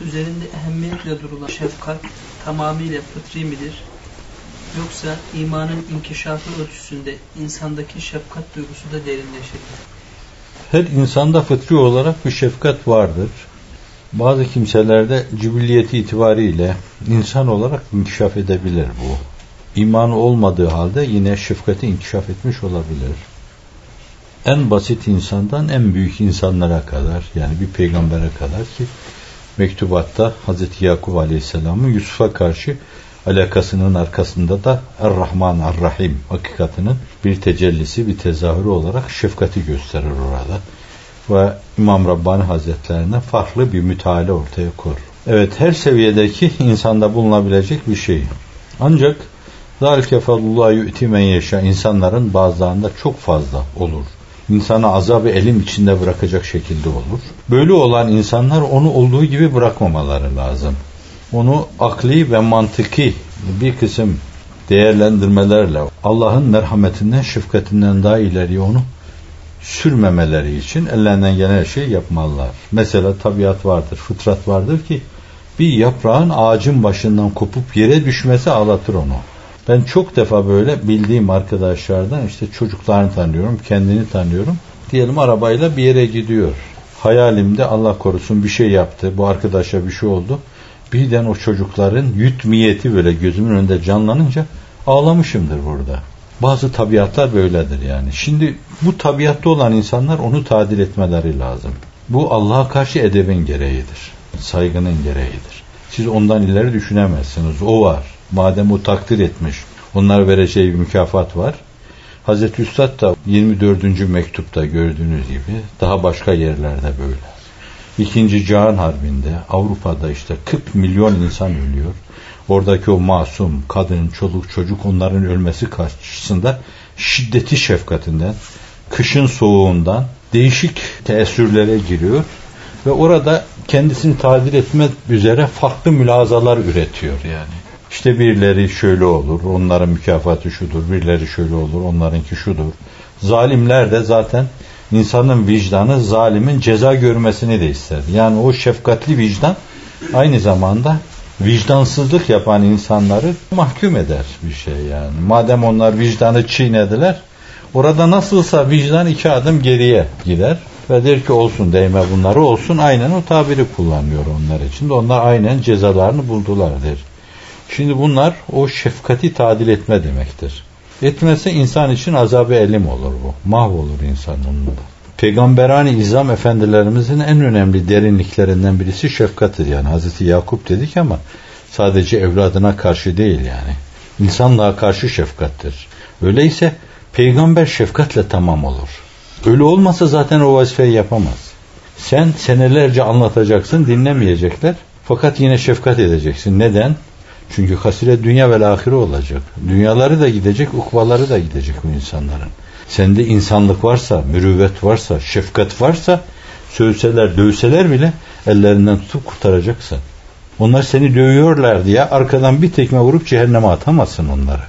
üzerinde ehemmiyetle durulan şefkat tamamıyla fıtri midir? Yoksa imanın inkişafı ölçüsünde insandaki şefkat duygusu da derinleşir. Her insanda fıtri olarak bir şefkat vardır. Bazı kimselerde cibilliyeti itibariyle insan olarak inkişaf edebilir bu. İmanı olmadığı halde yine şefkati inkişaf etmiş olabilir. En basit insandan en büyük insanlara kadar yani bir peygambere kadar ki mektubatta Hz. Yakup Aleyhisselam'ın Yusuf'a karşı alakasının arkasında da Er-Rahman Er-Rahim hakikatinin bir tecellisi, bir tezahürü olarak şefkati gösterir orada. Ve İmam Rabbani Hazretlerine farklı bir müteala ortaya koyar. Evet her seviyedeki insanda bulunabilecek bir şey. Ancak Zalike fadlullah yu'ti men yaşa insanların bazılarında çok fazla olur. İnsanı azabı elim içinde bırakacak şekilde olur. Böyle olan insanlar onu olduğu gibi bırakmamaları lazım onu akli ve mantıki bir kısım değerlendirmelerle Allah'ın merhametinden, şefkatinden daha ileriye onu sürmemeleri için ellerinden gelen her şeyi yapmalılar. Mesela tabiat vardır, fıtrat vardır ki bir yaprağın ağacın başından kopup yere düşmesi ağlatır onu. Ben çok defa böyle bildiğim arkadaşlardan işte çocuklarını tanıyorum, kendini tanıyorum. Diyelim arabayla bir yere gidiyor. Hayalimde Allah korusun bir şey yaptı, bu arkadaşa bir şey oldu birden o çocukların yutmiyeti böyle gözümün önünde canlanınca ağlamışımdır burada. Bazı tabiatlar böyledir yani. Şimdi bu tabiatta olan insanlar onu tadil etmeleri lazım. Bu Allah'a karşı edebin gereğidir. Saygının gereğidir. Siz ondan ileri düşünemezsiniz. O var. Madem o takdir etmiş. Onlar vereceği bir mükafat var. Hazreti Üstad da 24. mektupta gördüğünüz gibi daha başka yerlerde böyle. İkinci Cihan Harbi'nde Avrupa'da işte 40 milyon insan ölüyor. Oradaki o masum kadın, çoluk, çocuk onların ölmesi karşısında şiddeti şefkatinden, kışın soğuğundan değişik teessürlere giriyor ve orada kendisini tadil etmek üzere farklı mülazalar üretiyor yani. İşte birileri şöyle olur, onların mükafatı şudur, birileri şöyle olur, onlarınki şudur. Zalimler de zaten insanın vicdanı zalimin ceza görmesini de ister. Yani o şefkatli vicdan aynı zamanda vicdansızlık yapan insanları mahkum eder bir şey yani. Madem onlar vicdanı çiğnediler, orada nasılsa vicdan iki adım geriye gider ve der ki olsun değme bunları olsun aynen o tabiri kullanıyor onlar için onlar aynen cezalarını buldular der. Şimdi bunlar o şefkati tadil etme demektir. Etmezse insan için azabı elim olur bu. Mahvolur insan onunla. Peygamberani İzam efendilerimizin en önemli derinliklerinden birisi şefkattir. Yani Hazreti Yakup dedik ama sadece evladına karşı değil yani. İnsanlığa karşı şefkattir. Öyleyse peygamber şefkatle tamam olur. Öyle olmasa zaten o vazifeyi yapamaz. Sen senelerce anlatacaksın dinlemeyecekler. Fakat yine şefkat edeceksin. Neden? Çünkü hasire dünya ve ahire olacak. Dünyaları da gidecek, ukvaları da gidecek bu insanların. Sende insanlık varsa, mürüvvet varsa, şefkat varsa sövseler, dövseler bile ellerinden tutup kurtaracaksın. Onlar seni dövüyorlar diye arkadan bir tekme vurup cehenneme atamazsın onları.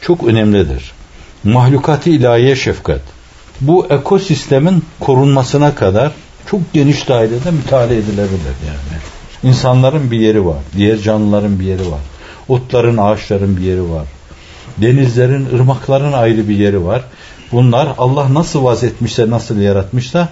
Çok önemlidir. Mahlukatı ilahiye şefkat. Bu ekosistemin korunmasına kadar çok geniş dairede müteala edilebilir yani. İnsanların bir yeri var. Diğer canlıların bir yeri var. Otların, ağaçların bir yeri var. Denizlerin, ırmakların ayrı bir yeri var. Bunlar Allah nasıl vaz etmişse, nasıl yaratmışsa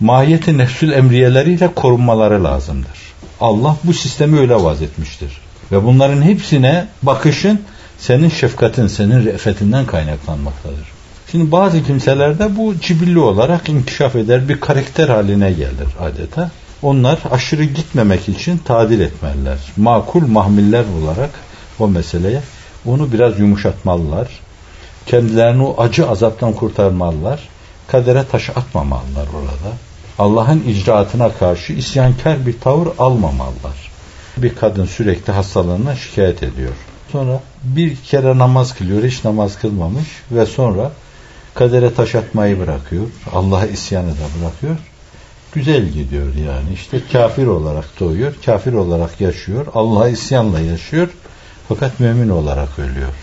mahiyeti nefsül emriyeleriyle korunmaları lazımdır. Allah bu sistemi öyle vaz etmiştir. Ve bunların hepsine bakışın senin şefkatin, senin re'fetinden kaynaklanmaktadır. Şimdi bazı kimselerde bu cibilli olarak inkişaf eder, bir karakter haline gelir adeta. Onlar aşırı gitmemek için tadil etmeliler. Makul mahmiller olarak o meseleye onu biraz yumuşatmalılar. Kendilerini o acı azaptan kurtarmalılar. Kadere taş atmamalılar orada. Allah'ın icraatına karşı isyankar bir tavır almamalılar. Bir kadın sürekli hastalığına şikayet ediyor. Sonra bir kere namaz kılıyor, hiç namaz kılmamış ve sonra kadere taş atmayı bırakıyor. Allah'a isyanı da bırakıyor. Güzel gidiyor yani. İşte kafir olarak doğuyor, kafir olarak yaşıyor, Allah'a isyanla yaşıyor fakat mümin olarak ölüyor.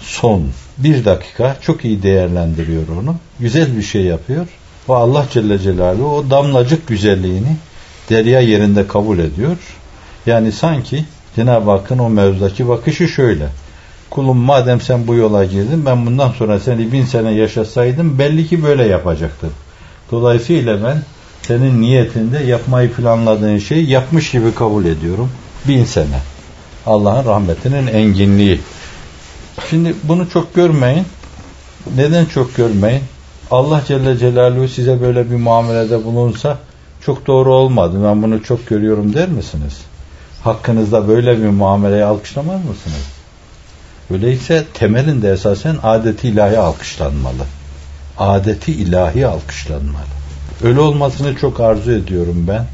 Son bir dakika çok iyi değerlendiriyor onu. Güzel bir şey yapıyor. Ve Allah Celle Celaluhu o damlacık güzelliğini derya yerinde kabul ediyor Yani sanki Cenab-ı Hakk'ın o mevzudaki bakışı şöyle. Kulum madem sen bu yola girdin ben bundan sonra seni bin sene yaşasaydım belli ki böyle yapacaktım. Dolayısıyla ben senin niyetinde yapmayı planladığın şeyi yapmış gibi kabul ediyorum. Bin sene. Allah'ın rahmetinin enginliği. Şimdi bunu çok görmeyin. Neden çok görmeyin? Allah Celle Celaluhu size böyle bir muamelede bulunsa çok doğru olmadı. Ben bunu çok görüyorum der misiniz? Hakkınızda böyle bir muameleyi alkışlamaz mısınız? Öyleyse temelinde esasen adeti ilahi alkışlanmalı. Adeti ilahi alkışlanmalı. Öyle olmasını çok arzu ediyorum ben.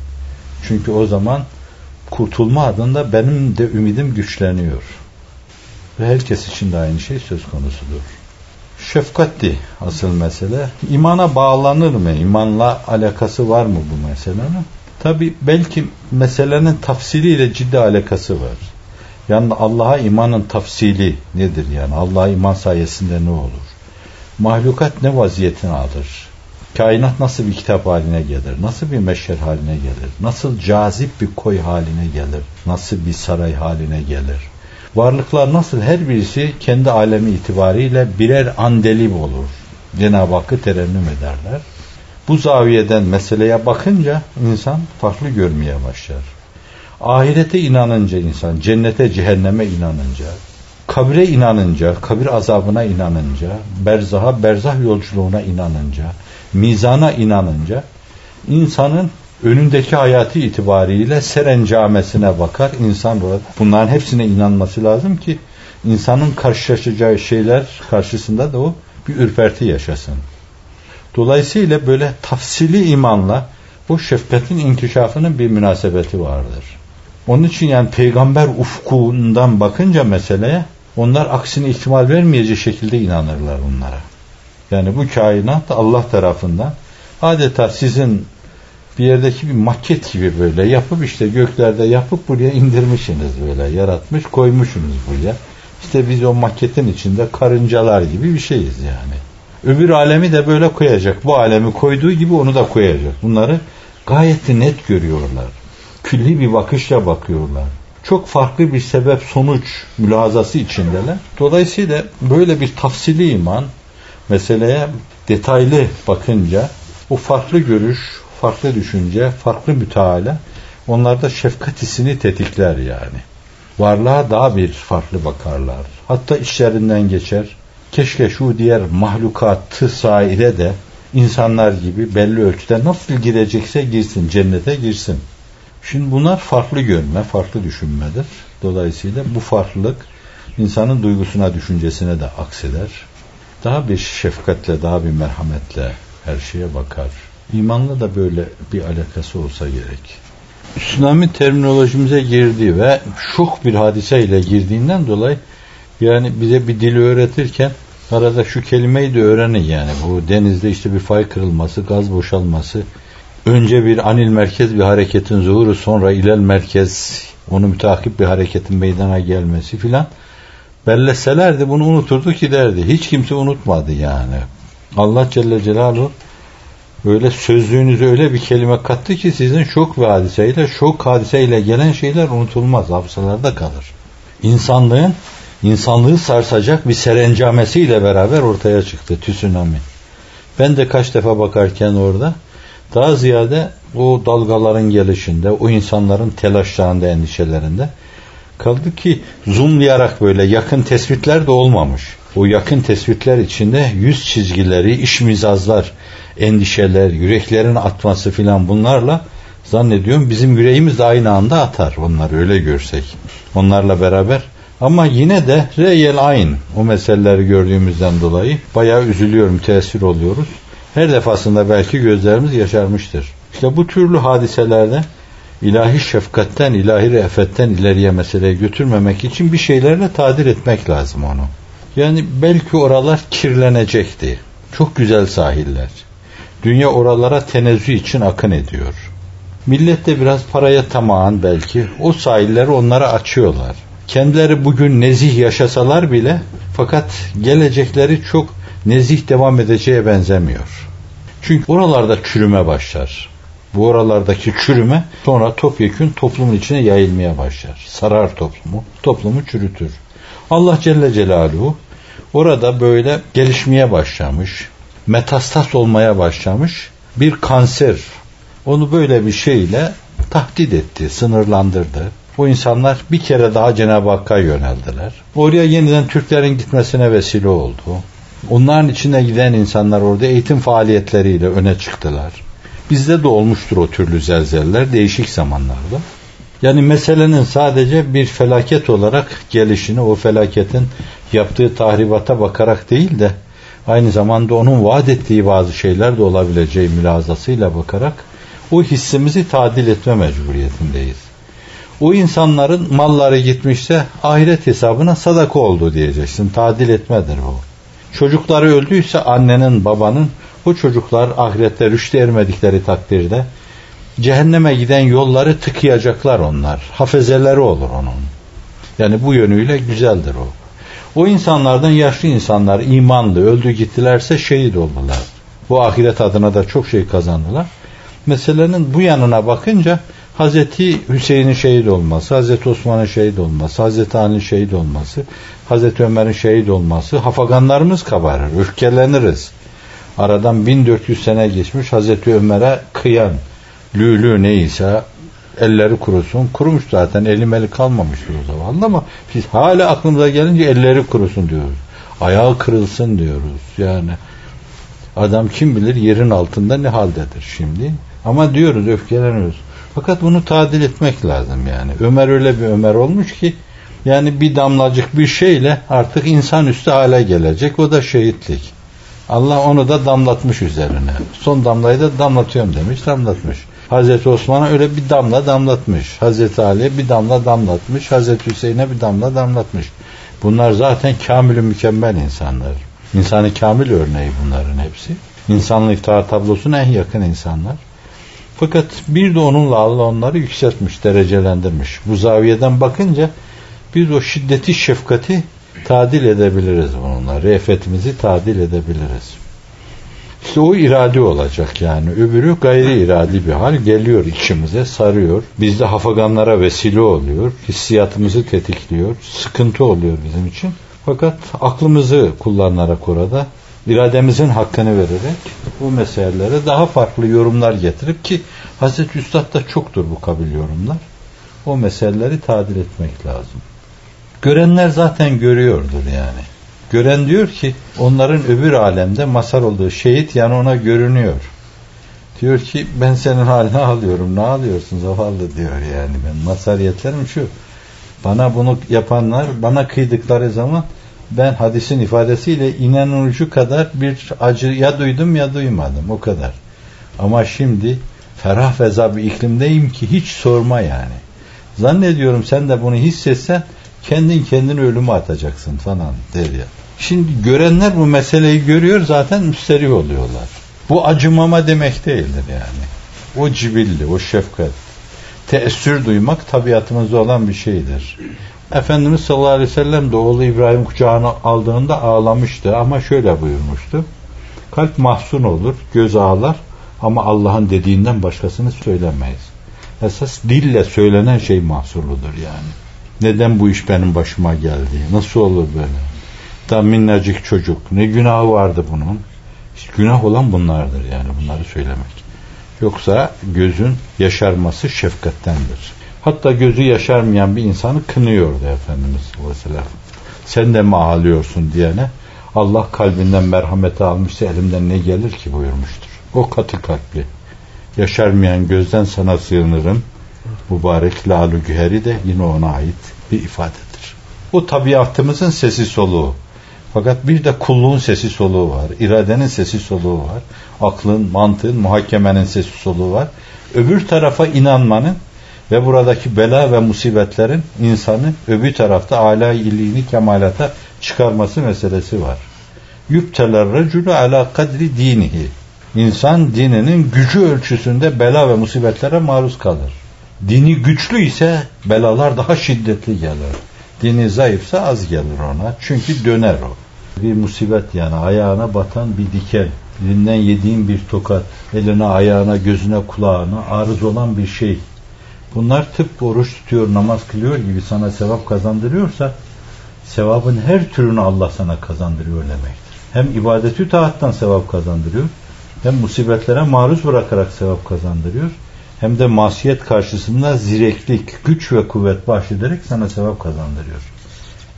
Çünkü o zaman kurtulma adında benim de ümidim güçleniyor. Ve herkes için de aynı şey söz konusudur. Şefkatti asıl mesele. İmana bağlanır mı? İmanla alakası var mı bu meselenin? Tabi belki meselenin tafsiliyle ciddi alakası var. Yani Allah'a imanın tafsili nedir yani? Allah'a iman sayesinde ne olur? Mahlukat ne vaziyetini alır? Kainat nasıl bir kitap haline gelir? Nasıl bir meşher haline gelir? Nasıl cazip bir koy haline gelir? Nasıl bir saray haline gelir? Varlıklar nasıl her birisi kendi alemi itibariyle birer andelib olur. Cenab-ı Hakk'ı terennüm ederler. Bu zaviyeden meseleye bakınca insan farklı görmeye başlar. Ahirete inanınca insan, cennete, cehenneme inanınca, kabre inanınca, kabir azabına inanınca, berzaha, berzah yolculuğuna inanınca, mizana inanınca, insanın önündeki hayatı itibariyle serencamesine bakar. İnsan bunların hepsine inanması lazım ki insanın karşılaşacağı şeyler karşısında da o bir ürperti yaşasın. Dolayısıyla böyle tafsili imanla bu şefkatin inkişafının bir münasebeti vardır. Onun için yani peygamber ufkundan bakınca meseleye onlar aksine ihtimal vermeyecek şekilde inanırlar onlara. Yani bu kainat Allah tarafından adeta sizin bir yerdeki bir maket gibi böyle yapıp işte göklerde yapıp buraya indirmişsiniz böyle yaratmış koymuşsunuz buraya. İşte biz o maketin içinde karıncalar gibi bir şeyiz yani. Öbür alemi de böyle koyacak. Bu alemi koyduğu gibi onu da koyacak. Bunları gayet net görüyorlar. Külli bir bakışla bakıyorlar. Çok farklı bir sebep sonuç mülazası içindeler. Dolayısıyla böyle bir tafsili iman meseleye detaylı bakınca o farklı görüş, farklı düşünce, farklı müteala onlarda şefkat hissini tetikler yani. Varlığa daha bir farklı bakarlar. Hatta işlerinden geçer. Keşke şu diğer mahlukatı saire de insanlar gibi belli ölçüde nasıl girecekse girsin, cennete girsin. Şimdi bunlar farklı görme, farklı düşünmedir. Dolayısıyla bu farklılık insanın duygusuna, düşüncesine de akseder. Daha bir şefkatle, daha bir merhametle her şeye bakar. İmanla da böyle bir alakası olsa gerek. Tsunami terminolojimize girdi ve şok bir hadiseyle girdiğinden dolayı yani bize bir dili öğretirken arada şu kelimeyi de öğrenin yani. Bu denizde işte bir fay kırılması, gaz boşalması, önce bir anil merkez bir hareketin zuhuru sonra ilel merkez onu mütakip bir hareketin meydana gelmesi filan belleselerdi bunu unuturdu giderdi. Hiç kimse unutmadı yani. Allah Celle Celaluhu böyle sözlüğünüze öyle bir kelime kattı ki sizin şok ve hadiseyle, şok hadiseyle gelen şeyler unutulmaz, hafızalarda kalır. İnsanlığın, insanlığı sarsacak bir serencamesiyle beraber ortaya çıktı tsunami. Ben de kaç defa bakarken orada daha ziyade o dalgaların gelişinde, o insanların telaşlarında, endişelerinde kaldı ki zoomlayarak böyle yakın tespitler de olmamış. O yakın tespitler içinde yüz çizgileri, iş mizazlar, endişeler, yüreklerin atması filan bunlarla zannediyorum bizim yüreğimiz de aynı anda atar onları öyle görsek. Onlarla beraber ama yine de reyel ayn o meseleleri gördüğümüzden dolayı bayağı üzülüyorum, tesir oluyoruz. Her defasında belki gözlerimiz yaşarmıştır. İşte bu türlü hadiselerde ilahi şefkatten, ilahi re'fetten ileriye meseleyi götürmemek için bir şeylerle tadir etmek lazım onu. Yani belki oralar kirlenecekti. Çok güzel sahiller. Dünya oralara tenezzü için akın ediyor. Millet de biraz paraya tamağın belki o sahilleri onlara açıyorlar. Kendileri bugün nezih yaşasalar bile fakat gelecekleri çok nezih devam edeceğe benzemiyor. Çünkü oralarda çürüme başlar. Bu oralardaki çürüme sonra topyekün toplumun içine yayılmaya başlar. Sarar toplumu, toplumu çürütür. Allah Celle Celaluhu orada böyle gelişmeye başlamış, metastas olmaya başlamış bir kanser. Onu böyle bir şeyle tahdit etti, sınırlandırdı. Bu insanlar bir kere daha Cenab-ı Hakk'a yöneldiler. Oraya yeniden Türklerin gitmesine vesile oldu. Onların içine giden insanlar orada eğitim faaliyetleriyle öne çıktılar. Bizde de olmuştur o türlü zelzeller değişik zamanlarda. Yani meselenin sadece bir felaket olarak gelişini, o felaketin yaptığı tahribata bakarak değil de aynı zamanda onun vaat ettiği bazı şeyler de olabileceği mülazasıyla bakarak o hissimizi tadil etme mecburiyetindeyiz. O insanların malları gitmişse ahiret hesabına sadaka oldu diyeceksin. Tadil etmedir bu. Çocukları öldüyse annenin babanın bu çocuklar ahirette rüştü ermedikleri takdirde cehenneme giden yolları tıkayacaklar onlar. Hafezeleri olur onun. Yani bu yönüyle güzeldir o. O insanlardan yaşlı insanlar imanlı öldü gittilerse şehit oldular. Bu ahiret adına da çok şey kazandılar. Meselenin bu yanına bakınca Hazreti Hüseyin'in şehit olması, Hazreti Osman'ın şehit olması, Hazreti Ali'nin şehit olması, Hazreti Ömer'in şehit olması, hafaganlarımız kabarır, öfkeleniriz. Aradan 1400 sene geçmiş Hazreti Ömer'e kıyan, lülü neyse elleri kurusun. Kurumuş zaten eli meli kalmamıştır o zaman ama biz hala aklımıza gelince elleri kurusun diyoruz. Ayağı kırılsın diyoruz. Yani adam kim bilir yerin altında ne haldedir şimdi. Ama diyoruz öfkeleniyoruz. Fakat bunu tadil etmek lazım yani. Ömer öyle bir Ömer olmuş ki yani bir damlacık bir şeyle artık insanüstü hale gelecek. O da şehitlik. Allah onu da damlatmış üzerine. Son damlayı da damlatıyorum demiş, damlatmış. Hazreti Osman'a öyle bir damla damlatmış. Hazreti Ali'ye bir damla damlatmış. Hazreti Hüseyin'e bir damla damlatmış. Bunlar zaten kamil mükemmel insanlar. İnsanı kamil örneği bunların hepsi. İnsanlık tablosuna en yakın insanlar. Fakat bir de onunla Allah onları yükseltmiş, derecelendirmiş. Bu zaviyeden bakınca biz o şiddeti, şefkati tadil edebiliriz bununla. Re'fetimizi tadil edebiliriz. İşte o iradi olacak yani. Öbürü gayri iradi bir hal geliyor içimize, sarıyor. Bizde hafaganlara vesile oluyor. Hissiyatımızı tetikliyor. Sıkıntı oluyor bizim için. Fakat aklımızı kullanarak orada irademizin hakkını vererek bu meselelere daha farklı yorumlar getirip ki Hazreti Üstad'da çoktur bu kabil yorumlar. O meseleleri tadil etmek lazım. Görenler zaten görüyordur yani. Gören diyor ki onların öbür alemde masar olduğu şehit yani ona görünüyor. Diyor ki ben senin haline alıyorum. Ne alıyorsun zavallı diyor yani. Ben masariyetlerim şu. Bana bunu yapanlar bana kıydıkları zaman ben hadisin ifadesiyle inanıcı kadar bir acı ya duydum ya duymadım o kadar. Ama şimdi ferah feza bir iklimdeyim ki hiç sorma yani. Zannediyorum sen de bunu hissetsen kendin kendini ölüme atacaksın falan der ya. Şimdi görenler bu meseleyi görüyor zaten müsterih oluyorlar. Bu acımama demek değildir yani. O cibilli, o şefkat. Teessür duymak tabiatımızda olan bir şeydir. Efendimiz sallallahu aleyhi ve sellem de oğlu İbrahim kucağına aldığında ağlamıştı ama şöyle buyurmuştu. Kalp mahzun olur, göz ağlar ama Allah'ın dediğinden başkasını söylemeyiz. Esas dille söylenen şey mahsurludur yani. Neden bu iş benim başıma geldi? Nasıl olur böyle? Da minnacık çocuk. Ne günahı vardı bunun? İşte günah olan bunlardır yani bunları söylemek. Yoksa gözün yaşarması şefkattendir. Hatta gözü yaşarmayan bir insanı kınıyordu Efendimiz sallallahu Sen de mi ağlıyorsun diyene Allah kalbinden merhameti almışsa elimden ne gelir ki buyurmuştur. O katı kalpli. Yaşarmayan gözden sana sığınırım. Mübarek lalu güheri de yine ona ait bir ifadedir. O tabiatımızın sesi soluğu. Fakat bir de kulluğun sesi soluğu var. iradenin sesi soluğu var. Aklın, mantığın, muhakemenin sesi soluğu var. Öbür tarafa inanmanın ve buradaki bela ve musibetlerin insanı öbür tarafta âlâ iyiliğini kemalata çıkarması meselesi var. Yüpteler recülü ala kadri dinihi. İnsan dininin gücü ölçüsünde bela ve musibetlere maruz kalır. Dini güçlü ise belalar daha şiddetli gelir. Dini zayıfsa az gelir ona. Çünkü döner o. Bir musibet yani ayağına batan bir diken Birinden yediğin bir tokat, eline, ayağına, gözüne, kulağına arız olan bir şey. Bunlar tıpkı oruç tutuyor, namaz kılıyor gibi sana sevap kazandırıyorsa sevabın her türünü Allah sana kazandırıyor demektir. Hem ibadeti taattan sevap kazandırıyor, hem musibetlere maruz bırakarak sevap kazandırıyor, hem de masiyet karşısında zireklik, güç ve kuvvet bahşederek sana sevap kazandırıyor.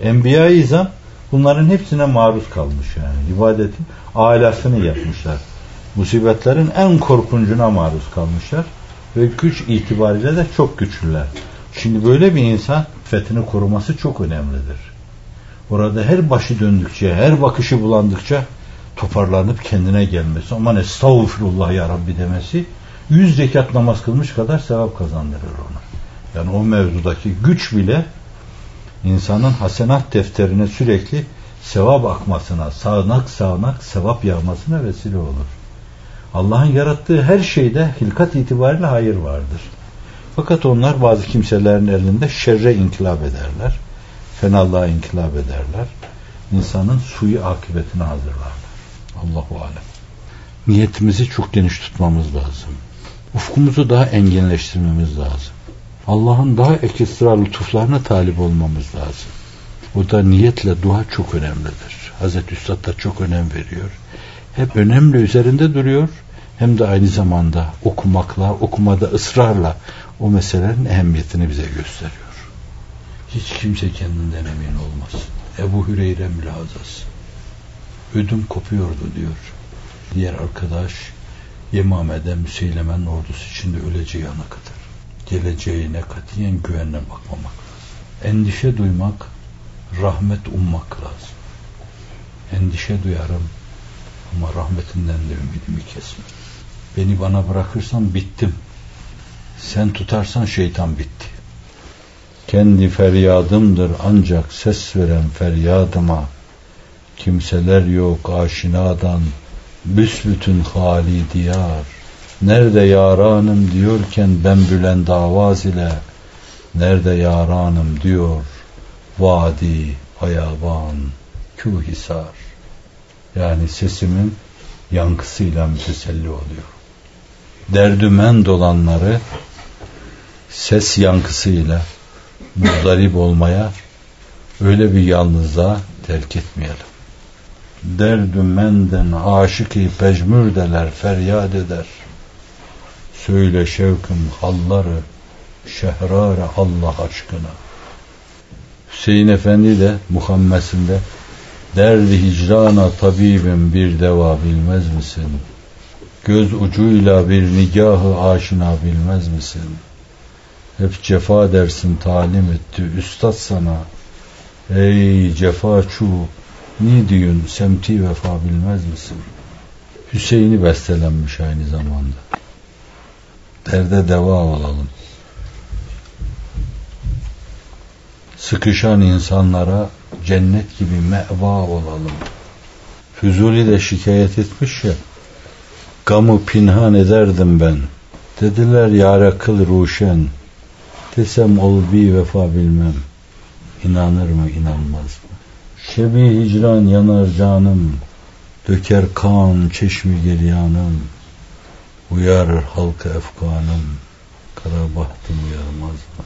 Enbiya-i İzam bunların hepsine maruz kalmış yani. İbadetin alasını yapmışlar. Musibetlerin en korkuncuna maruz kalmışlar ve güç itibariyle de çok güçlüler. Şimdi böyle bir insan fethini koruması çok önemlidir. Orada her başı döndükçe, her bakışı bulandıkça toparlanıp kendine gelmesi, aman estağfurullah ya Rabbi demesi, yüz zekat namaz kılmış kadar sevap kazandırır ona. Yani o mevzudaki güç bile insanın hasenat defterine sürekli sevap akmasına, sağanak sağanak sevap yağmasına vesile olur. Allah'ın yarattığı her şeyde hilkat itibariyle hayır vardır. Fakat onlar bazı kimselerin elinde şerre inkılap ederler. Fenalığa inkılap ederler. İnsanın suyu akıbetine hazırlarlar. Allahu alem. Niyetimizi çok geniş tutmamız lazım. Ufkumuzu daha enginleştirmemiz lazım. Allah'ın daha ekstra lütuflarına talip olmamız lazım. O da niyetle dua çok önemlidir. Hazreti Üstad da çok önem veriyor. Hep önemli üzerinde duruyor. Hem de aynı zamanda okumakla, okumada ısrarla o meselelerin ehemmiyetini bize gösteriyor. Hiç kimse kendinden emin olmasın. Ebu Hüreyre mülazası. Ödüm kopuyordu diyor. Diğer arkadaş Yemame'de Müseylemen'in ordusu içinde öleceği ana kadar. Geleceğine katiyen güvenle bakmamak lazım. Endişe duymak, rahmet ummak lazım. Endişe duyarım ama rahmetinden de ümidimi kesme. Beni bana bırakırsan bittim. Sen tutarsan şeytan bitti. Kendi feryadımdır ancak ses veren feryadıma. Kimseler yok aşinadan, büsbütün hali diyar. Nerede yaranım diyorken ben bülen davaz ile, nerede yaranım diyor, vadi, ayaban, kühisar. Yani sesimin yankısıyla müteselli oluyor. Derdümen dolanları ses yankısıyla muzdarip olmaya öyle bir yalnızlığa terk etmeyelim. Derdümenden aşık-ı pecmürdeler feryat eder. Söyle şevkim halları şehrare Allah aşkına. Hüseyin Efendi de Muhammesinde derdi hicrana tabibim bir deva bilmez misin? Göz ucuyla bir nigahı aşina bilmez misin? Hep cefa dersin talim etti üstad sana. Ey cefa çu, ni diyorsun semti vefa bilmez misin? Hüseyin'i bestelenmiş aynı zamanda. Derde deva olalım. Sıkışan insanlara cennet gibi meva olalım. Füzuli de şikayet etmiş ya, gamı pinhan ederdim ben. Dediler yâre kıl ruşen, desem ol bir vefa bilmem. İnanır mı inanmaz mı? Şebi hicran yanar canım, döker kan çeşmi geryanım. Uyarır halkı efkanım, kara bahtım uyarmaz mı?